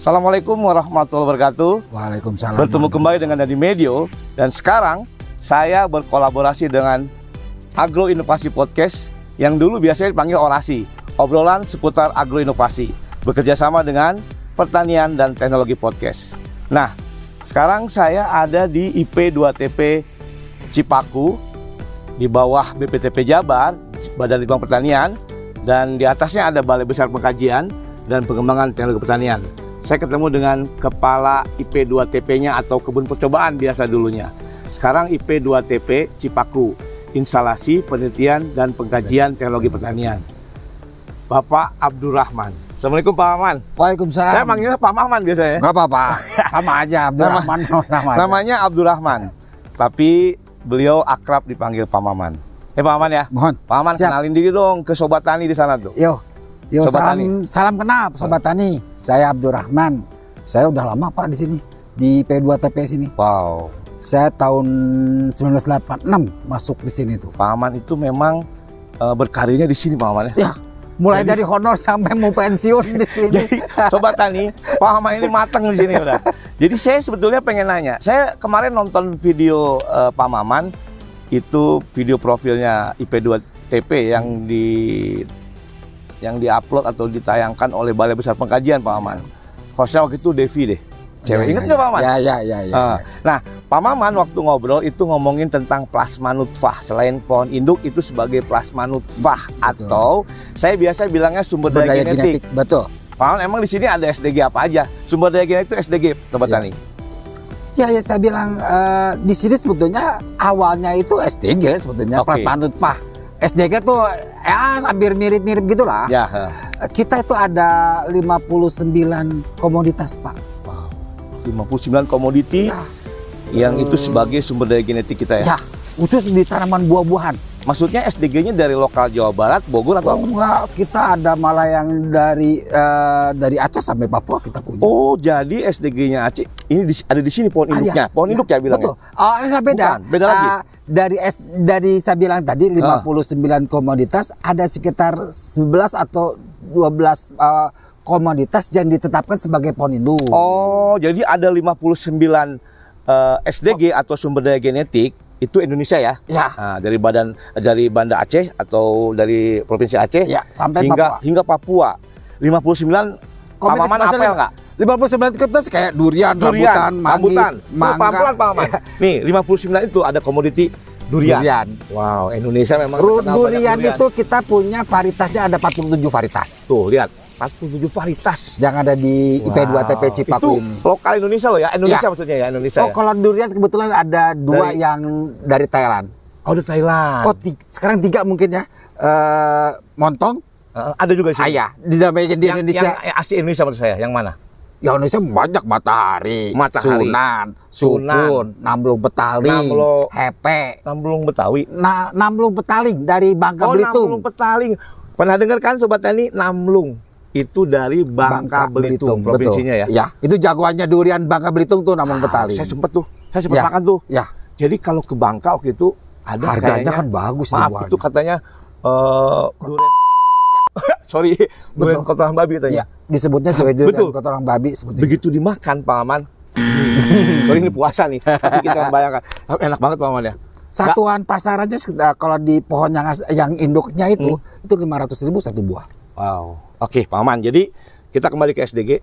Assalamualaikum warahmatullahi wabarakatuh. Waalaikumsalam. Bertemu kembali dengan Dadi Medio dan sekarang saya berkolaborasi dengan Agro Inovasi Podcast yang dulu biasanya dipanggil Orasi, obrolan seputar agro inovasi, bekerja sama dengan Pertanian dan Teknologi Podcast. Nah, sekarang saya ada di IP 2TP Cipaku di bawah BPTP Jabar, Badan Litbang Pertanian dan di atasnya ada Balai Besar Pengkajian dan Pengembangan Teknologi Pertanian. Saya ketemu dengan kepala IP 2TP-nya atau kebun percobaan biasa dulunya. Sekarang IP 2TP Cipaku, instalasi penelitian dan pengkajian teknologi pertanian. Bapak Abdurrahman. Assalamualaikum Pak Maman. Waalaikumsalam. Saya manggilnya Pak Maman biasanya. Nggak apa-apa. Sama aja Abdurrahman. sama aja. Namanya Abdurrahman. Tapi beliau akrab dipanggil Pak Maman. Eh Pak Maman ya. Mohon. Pak Maman Siap. kenalin diri dong ke sobat tani di sana tuh. Yo. Yo Sobat salam Tani. salam kenal sobat tani. Saya Abdurrahman. Saya udah lama Pak di sini di P2TP sini. Wow. Saya tahun 1986 masuk di sini tuh. Pak Maman itu memang eh, berkarirnya di sini Pak Maman ya. Ya, mulai dari honor sampai mau pensiun di sini. Jadi sobat tani, Pak Maman ini matang di sini udah. Jadi saya sebetulnya pengen nanya. Saya kemarin nonton video eh, Pak Maman itu video profilnya IP2TP yang di yang diupload atau ditayangkan oleh Balai Besar Pengkajian Pak Maman. Hostnya waktu itu Devi deh. Cewek. Ya, Ingat ya, nggak Pak Maman? Ya, ya, ya, ya. Ah, Nah, Pak Maman waktu ngobrol itu ngomongin tentang plasma nutfah. Selain pohon induk itu sebagai plasma nutfah Betul. atau saya biasa bilangnya sumber, Sumber daya, genetik. Betul. Pak Maman emang di sini ada SDG apa aja? Sumber daya genetik itu SDG, Iya. Tani. Ya, ya saya bilang eh, di sini sebetulnya awalnya itu SDG sebetulnya Oke. plat Fah. SDG tuh ya hampir mirip-mirip gitulah. Ya. Kita itu ada 59 komoditas, Pak. wow. 59 komoditi Ya, yang itu sebagai sumber daya genetik kita ya. ya, khusus di tanaman buah-buahan. Maksudnya SDG-nya dari lokal Jawa Barat, Bogor atau Oh, apa? enggak, kita ada malah yang dari eh, dari Aceh sampai Papua kita punya. Oh, jadi SDG-nya Aceh ini di- ada di sini pohon Ah, induknya. ya, Pohon ya, induk ya bilangnya. Betul. Oh, enggak beda. Bukan, beda lagi. Dari S, dari saya bilang tadi Ah. 59 komoditas ada sekitar 11 atau 12 eh, komoditas yang ditetapkan sebagai pohon induk. Oh, jadi ada 59 eh, SDG atau sumber daya genetik itu Indonesia ya? Ya. Nah, dari badan dari Banda Aceh atau dari provinsi Aceh Ya, sampai hingga Papua. hingga Papua. 59 Pak Maman maksudnya apel nggak? 59 komoditas kayak durian, Durian, rambutan, manggis, mangga. pelan-pelan, Pak Maman. Nih, 59 itu ada komoditi durian. Durian. Wow, Indonesia memang Ru- terkenal banyak durian itu kita punya varietasnya ada 47 varietas Tuh, lihat. 47 varietas. yang ada di IP2TP Wow. Cipaku itu ini. lokal Indonesia loh ya, Indonesia Ya. maksudnya ya, Indonesia. Oh, ya? kalau durian kebetulan ada dua Dari- yang dari Thailand. Oh, di Thailand. Oh, sekarang tiga mungkin ya. Eh, montong, Eh, ada juga sih. ayah, dinamakan di yang, Indonesia. Yang, yang asli Indonesia maksud saya, yang mana? Ya Indonesia banyak matahari, Matahari. Sunan, Sunan. Sukun, Namlung Petaling, Namlo- Hepe, Namblung Betawi. Na, Namlung Petaling dari Bangka oh, Belitung. Namblung Petaling. Pernah dengar kan Sobat Tani? Namlung. Itu dari Bangka, Belitung, provinsinya ya. Ya, itu jagoannya durian Bangka Belitung tuh Namlung Ah, Petaling. Saya sempet tuh. Saya sempet Ya. makan tuh. Ya, Jadi kalau ke Bangka waktu itu ada harganya kayaknya, kan bagus Maaf, itu katanya eh durian Sorry, Betul. kotoran babi katanya. Ya, disebutnya durian Betul. kotoran babi sebetulnya. Begitu dimakan Pak Aman. Sorry ini puasa nih, tapi kita membayangkan enak banget Pak Aman ya. Satuan pasarannya sekitar- kalau di pohon yang yang induknya itu Hmm. itu 500 ribu satu buah. Wow. Oke, Pak Aman. Jadi kita kembali ke SDG.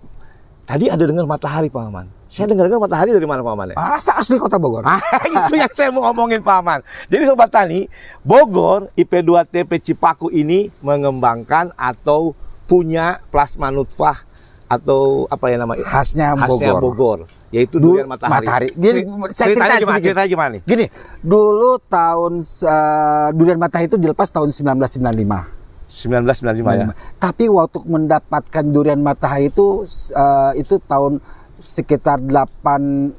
Tadi ada dengar matahari Pak Aman. Saya dengar-dengar matahari dari mana Pak Aman ya? Asa asli kota Bogor. Ah, itu yang saya mau ngomongin Pak Aman. Jadi Sobat Tani, Bogor IP2TP Cipaku ini mengembangkan atau punya plasma nutfah atau apa ya namanya? Khasnya Khasnya Bogor. Bogor, yaitu Dulu- durian matahari. matahari. Saya ceritain gimana? sedikit. Ceritanya gimana nih? Gini, dulu tahun eh, durian matahari itu dilepas tahun 1995. 1995 ya. Tapi waktu mendapatkan durian matahari itu eh, itu tahun sekitar 8586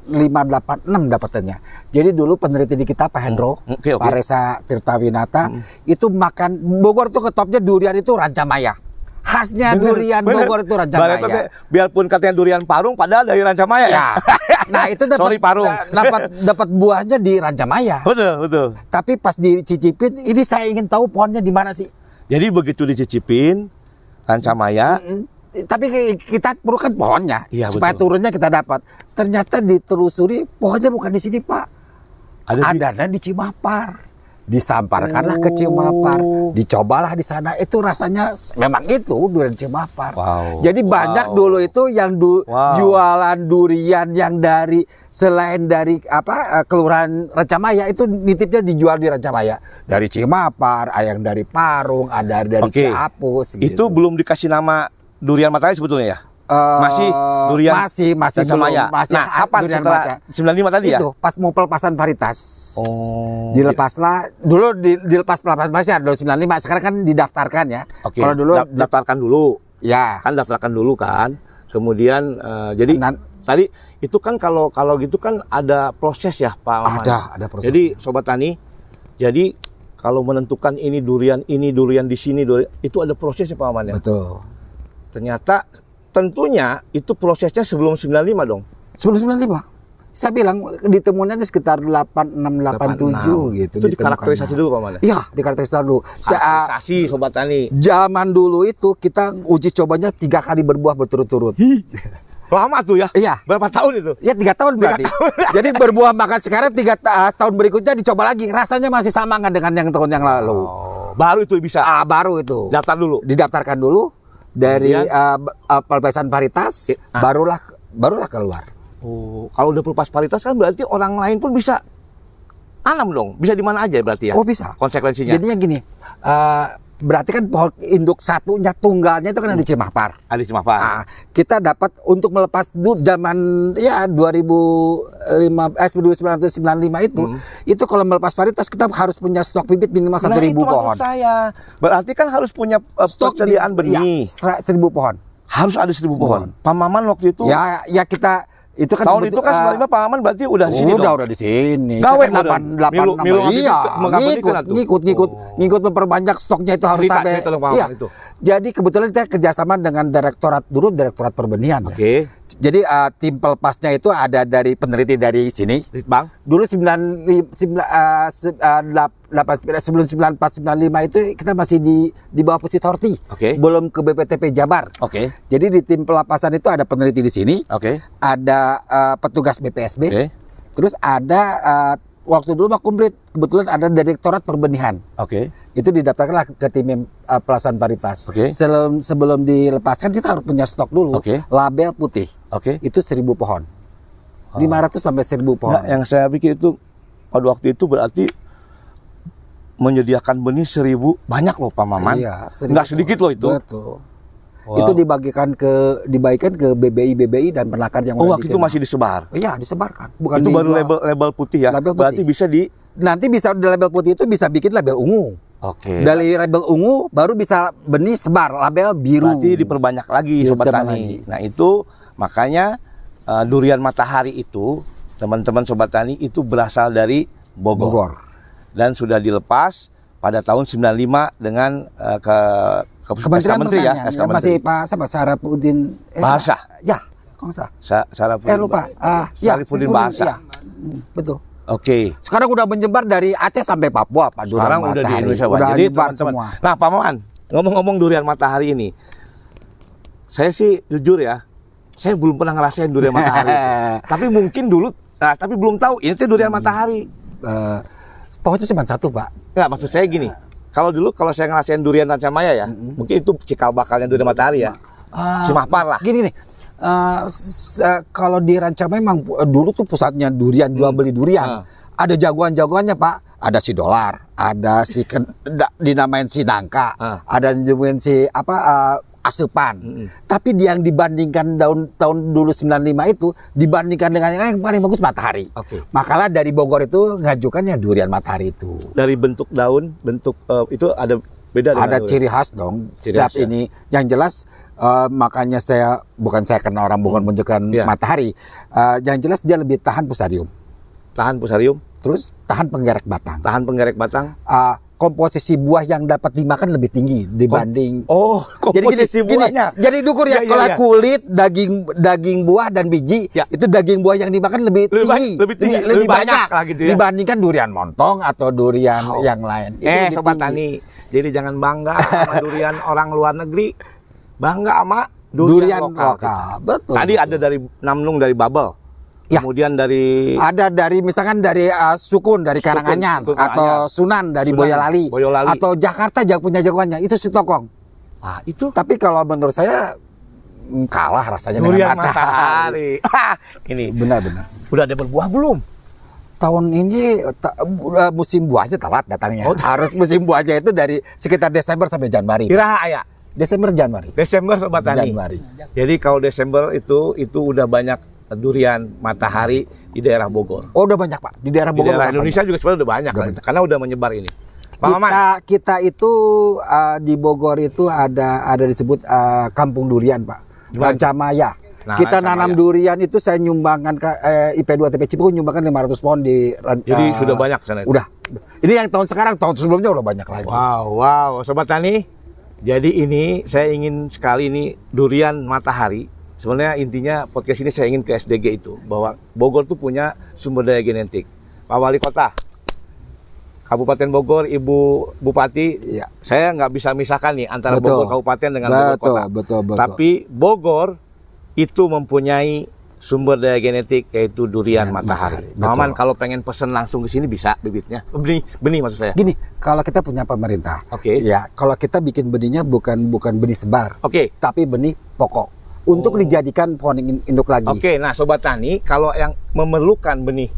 dapatannya. Jadi dulu peneliti di kita Pak Hendro, Hmm, oke, oke. Pak Reza Tirtawinata itu makan Bogor tuh ketopnya durian itu Rancamaya. Khasnya Bener, durian bener. Bogor itu Rancamaya. Tete, Biarpun katanya durian parung, padahal dari Rancamaya ya. Ya. Nah, itu dapat dapat dapat buahnya di Rancamaya. betul, betul. Tapi pas dicicipin, ini saya ingin tahu pohonnya di mana sih? Jadi begitu dicicipin Rancamaya, tapi kita perlu kan pohonnya Iya, supaya betul. turunnya kita dapat. Ternyata ditelusuri pohonnya bukan di sini pak, Ada di- di Cimapar. Disamparkanlah ke Cimapar, Oh. dicobalah di sana. Itu rasanya memang itu durian Cimapar. Wow. Jadi banyak Wow. dulu itu yang du- Wow. jualan durian yang dari selain dari apa eh, kelurahan Rancamaya itu nitipnya dijual di Rancamaya. Dari Cimapar, ada yang dari Parung, ada dari Oke. Ciapus. itu gitu. belum dikasih nama durian matahari sebetulnya ya? Eh, masih durian masih masih belum masih Nah, kapan durian setelah maca. 95 tadi ya? itu pas mau pelepasan varietas Oh. dilepaslah dulu di, dilepas pelepasan ya dulu 95 sekarang kan didaftarkan ya Oke. kalau dulu da- daftarkan dulu. ya Kan daftarkan dulu kan. Kemudian eh, jadi Nan- tadi itu kan kalau kalau gitu kan ada proses ya Pak Maman. ada ada proses Jadi sobat tani, jadi kalau menentukan ini durian, ini durian di sini durian, itu ada prosesnya Pak Maman ya. betul Ternyata tentunya itu prosesnya sebelum 95 dong. sebelum 95 saya bilang ditemunya itu sekitar 8687 gitu Itu dikarakterisasi dulu Pak ya. iya dikarakterisasi dulu Sa- Karakterisasi sobat tani. zaman dulu itu kita uji cobanya tiga kali berbuah berturut-turut Lama tuh ya. iya Berapa tahun itu? Ya tiga tahun berarti. Jadi berbuah makan sekarang tiga ta- tahun berikutnya dicoba lagi. Rasanya masih sama nggak dengan yang tahun yang lalu. Oh, baru itu bisa Ah baru itu. daftar dulu. Didaftarkan dulu dari uh, uh, pelepasan varietas, Oke, ah. barulah barulah keluar. Oh, kalau udah pelepas paritas kan berarti orang lain pun bisa tanam dong. Bisa di mana aja berarti ya? Oh bisa. Konsekuensinya. Jadinya gini, uh, berarti kan pohon induk satunya tunggalnya itu kan ada di Cimahpar. ada Cimahpar. Ah, kita dapat untuk melepas dulu zaman ya 2005 eh 1995 itu Hmm. itu kalau melepas varietas kita harus punya stok bibit minimal Nah, satu ribu itu maksud pohon. saya. Berarti kan harus punya uh, persediaan bi- benih. Ya, seribu pohon. Harus ada seribu pohon. Pak Maman waktu itu Ya, ya kita itu kan tahun itu kan eh, 95 Pak Maman berarti udah di sini udah dong. udah di sini. Gawe kan delapan enam- ngambil iya, ngikut, ngikut, ngikut, Oh. ngikut memperbanyak stoknya itu harus sampai. iya. Jadi kebetulan kita kerjasama dengan direktorat dulu direktorat perbenihan. ya. Oke, Jadi eh, tim pelepasnya itu ada dari peneliti dari sini. Bang. Dulu 9 sembilan se- eh, delapan- delapan sembilan- sebelum 9495 itu kita masih di di bawah Pusit Horti. Oke. Belum ke BPTP Jabar. Oke. Jadi di tim pelepasan itu ada peneliti di sini, Oke. ada eh, petugas BPSB, Oke. terus ada eh, waktu dulu mah komplit kebetulan ada direktorat perbenihan. Oke. Itu didaftarkanlah ke tim uh, pelasan paritas. Oke. Sebelum sebelum dilepaskan kita harus punya stok dulu. Oke. Label putih. Oke. Itu 1000 pohon. Oh. 500 sampai 1000 pohon. Nah, yang saya pikir itu pada waktu itu berarti menyediakan benih seribu banyak loh Pak Maman. Iya, Nggak sedikit loh itu. Betul. Wow. Itu dibagikan ke dibagikan ke BBI BBI dan penaker yang Oh waktu itu masih disebar. Iya, disebarkan. Bukan itu baru label label putih ya. Label putih. Berarti bisa di Nanti bisa di label putih itu bisa bikin label ungu. Oke. Dari label ungu baru bisa benih sebar label biru. Berarti diperbanyak lagi sobat Diperbanyak tani. lagi. Nah, itu makanya eh, durian matahari itu teman-teman sobat tani itu berasal dari Bogor. Bogor. dan sudah dilepas pada tahun 95 dengan ke ke Kementerian SK Menteri ya. SK Ya, masih. Pak siapa Sarapudin eh, Bahasa. Ya, kalau salah. Sa Sarapudin Eh lupa. Ah, ya, Saripudin Saripudin, Bahasa. iya. Hmm, betul. Oke. Sekarang udah menyebar dari Aceh sampai Papua, Pak. Durian Sekarang udah di Matahari. Indonesia Pak. Udah Jadi teman-teman. semua. Nah, Pak Maman, ngomong-ngomong durian matahari ini. Saya sih jujur ya, saya belum pernah ngerasain durian matahari. tapi mungkin dulu nah, tapi belum tahu ini tuh durian matahari. Eh, pohonnya cuma satu, Pak. Enggak, maksud saya gini. Kalau dulu kalau saya ngerasain durian Rancamaya ya, mungkin itu cikal bakalnya durian matahari ya. Ah, Cimahpar lah. Gini nih. eh, s- eh, kalau di Ranca memang pu- dulu tuh pusatnya durian jual beli durian. Ah. Ada jagoan-jagoannya Pak. Ada si dolar, ada si ken, da- dinamain si nangka, Ah. ada dinamain si apa eh, asupan. Mm-mm. Tapi di yang dibandingkan tahun tahun dulu 95 itu dibandingkan dengan yang lain, yang paling bagus matahari. Oke. Makalah dari Bogor itu ngajukannya durian matahari itu. Dari bentuk daun, bentuk eh, itu ada beda ada ciri khas dong Ciri setiap khas, ya. ini yang jelas eh, makanya saya bukan saya kenal orang bukan menunjukkan Iya. matahari Eh, yang jelas dia lebih tahan pusarium Tahan pusarium, terus tahan penggerak batang tahan penggerek batang. Eh, komposisi buah yang dapat dimakan lebih tinggi dibanding Oh, jadi gini, komposisi gini, buahnya. jadi dukur ya, Iya, iya, kalau iya. kulit daging daging buah dan biji Ya. itu daging buah yang dimakan lebih, Lebih tinggi lebih tinggi, lebih banyak lah gitu ya. dibandingkan durian montong atau durian Oh. yang lain Itu Eh, lebih sobat tinggi. tani, jadi jangan bangga sama durian orang luar negeri. Bangga sama durian, lokal. lokal. Betul. Tadi betul. ada dari Namnung dari Babel. Ya. Kemudian dari ada dari misalkan dari uh, Sukun dari Sukun, Karanganyar Sukun atau Sunan dari Sunan, Boyolali, Boyolali. atau Jakarta juga punya jagoannya itu si Tokong. ah itu Tapi kalau menurut saya mm, kalah rasanya durian dengan matahari. Ini Benar-benar. udah ada berbuah belum? Tahun ini ta- uh, musim buahnya telat datangnya. Oh. Harus musim buahnya itu dari sekitar Desember sampai Januari. Kira ayah. Desember Januari. Desember sobat tani. Januari. Jadi kalau Desember itu itu udah banyak durian matahari di daerah Bogor. Oh udah banyak pak di daerah Di Bogor. daerah udah Indonesia juga sebenarnya udah banyak, Udah kan? banyak. karena udah menyebar ini. Pak kita Maman, kita itu uh, di Bogor itu ada ada disebut uh, kampung durian pak Di? Rancamaya Nah, kita Rancamaya. nanam durian itu saya nyumbangkan ke eh, IP2 TP Cipuku nyumbangkan 500 pohon di jadi uh, sudah banyak sana itu. udah ini yang tahun sekarang tahun sebelumnya udah banyak lagi Wow, wow, sobat tani. Jadi ini saya ingin sekali ini durian matahari. Sebenarnya intinya podcast ini saya ingin ke SDG itu bahwa Bogor tuh punya sumber daya genetik. Pak Wali Kota, Kabupaten Bogor, Ibu Bupati, Iya. saya nggak bisa misahkan nih antara Betul. Bogor Kabupaten dengan Bogor betul, Kota. betul betul Tapi Bogor itu mempunyai sumber daya genetik yaitu durian Durian matahari. matahari, Maman kalau pengen pesen langsung ke sini bisa bibitnya. Benih, benih maksud saya. gini kalau kita punya pemerintah Oke. ya kalau kita bikin benihnya bukan bukan benih sebar Oke. tapi benih pokok untuk Oh. dijadikan pohon in- induk lagi Oke, nah sobat tani, kalau yang memerlukan benih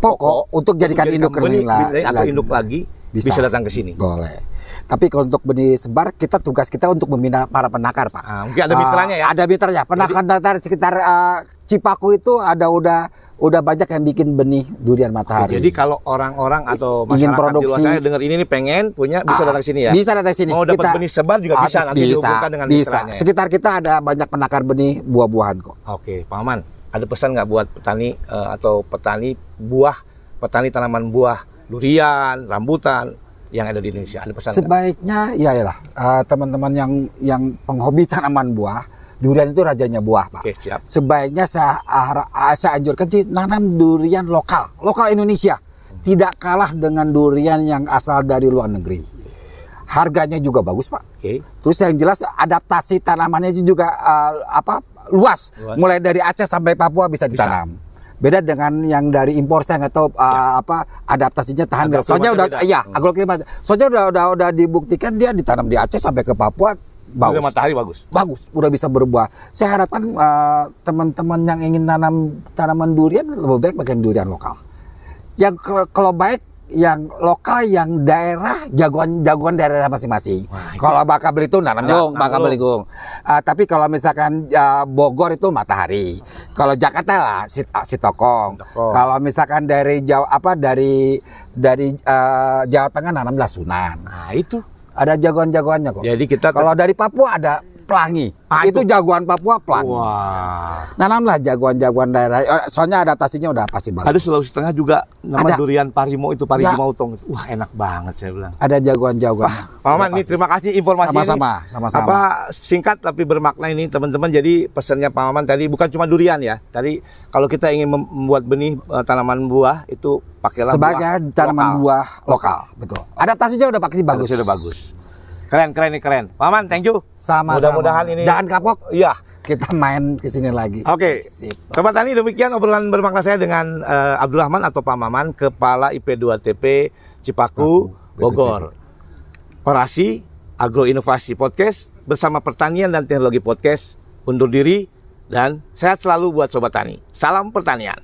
pokok untuk jadikan induk benih, benih atau induk lagi bisa. Bisa. datang ke sini. Boleh. Tapi kalau untuk benih sebar, kita tugas kita untuk membina para penakar, Pak. Ah, mungkin ada mitranya ya. Ah, Ada mitranya. Penakar-penakar sekitar ah, Cipaku itu ada udah udah banyak yang bikin benih durian matahari. Jadi kalau orang-orang atau Ingin masyarakat produksi- di luar sana dengar ini nih pengen punya bisa Ah, datang ke sini ya. Bisa datang sini. Mau dapat Kita- benih sebar juga bisa Ah, nanti dihubungkan dengan bisa. mitranya. ya. Sekitar kita ada banyak penakar benih buah-buahan kok. Oke, Pak Maman, ada pesan nggak buat petani eh, atau petani buah, petani tanaman buah, durian, rambutan yang ada di Indonesia? Ada pesan? Sebaiknya ya lah teman-teman yang yang penghobi tanaman buah, durian itu rajanya buah, Pak. Oke, siap. sebaiknya saya, ara- ah, saya anjurkan sih nanam durian lokal, lokal Indonesia. Tidak kalah dengan durian yang asal dari luar negeri. Harganya juga bagus, Pak. Oke. Terus yang jelas adaptasi tanamannya juga ah, apa luas. Luas. Mulai dari Aceh sampai Papua bisa Bisa. Beda dengan yang dari impor saya nggak tahu ah, apa adaptasinya tahan. Agroklimatnya Soalnya udah beda. iya, Hmm. agroklimat. Soalnya udah udah udah dibuktikan dia ditanam di Aceh sampai ke Papua bagus matahari bagus. bagus, udah bisa berbuah. Saya harapkan eh, teman-teman yang ingin nanam tanaman durian lebih baik pakai durian lokal. Yang kalau baik yang lokal, yang daerah jagoan jagoan daerah masing-masing. Kalau Baka Belitung nanam jagung, Baka. Belitung. Eh, tapi kalau misalkan eh, Bogor itu matahari. Kalau Jakarta lah si, ah, si Tokong. Tokong. Kalau misalkan dari Jawa apa dari dari eh, Jawa Tengah nanamlah Sunan. Nah, itu. Ada jagoan-jagoannya kok. Jadi kita Kalau dari Papua ada pelangi. Ah, itu, itu. jagoan Papua pelangi. Wah. Nanamlah jagoan-jagoan daerah. Eh, Soalnya adaptasinya udah pasti bagus. Ada Sulawesi Tengah juga nama Ada. durian parimo itu parigi Ya. mautong. Wah, enak banget saya bilang. Ada jagoan-jagoan. Pak Maman, ini terima kasih informasinya. Sama-sama, sama-sama. Apa singkat tapi bermakna ini teman-teman. Jadi pesannya Pak Maman tadi bukan cuma durian ya. Tadi kalau kita ingin mem- membuat benih eh, tanaman buah itu pakailah Sebagai buah tanaman lokal. buah lokal, betul. Adaptasinya udah pasti bagus. Sudah bagus. Keren, keren nih keren. Pak Maman, thank you. Sama Mudah-mudahan ini- Jangan kapok. Iya. Kita main ke sini lagi. Oke, Sip. Sobat Tani demikian obrolan bermakna saya dengan eh, Abdurrahman atau Pak Maman, Kepala IP2TP Cipaku, Cipaku, Bogor. Orasi Agro Inovasi Podcast bersama Pertanian dan Teknologi Podcast undur diri dan sehat selalu buat Sobat Tani. Salam pertanian.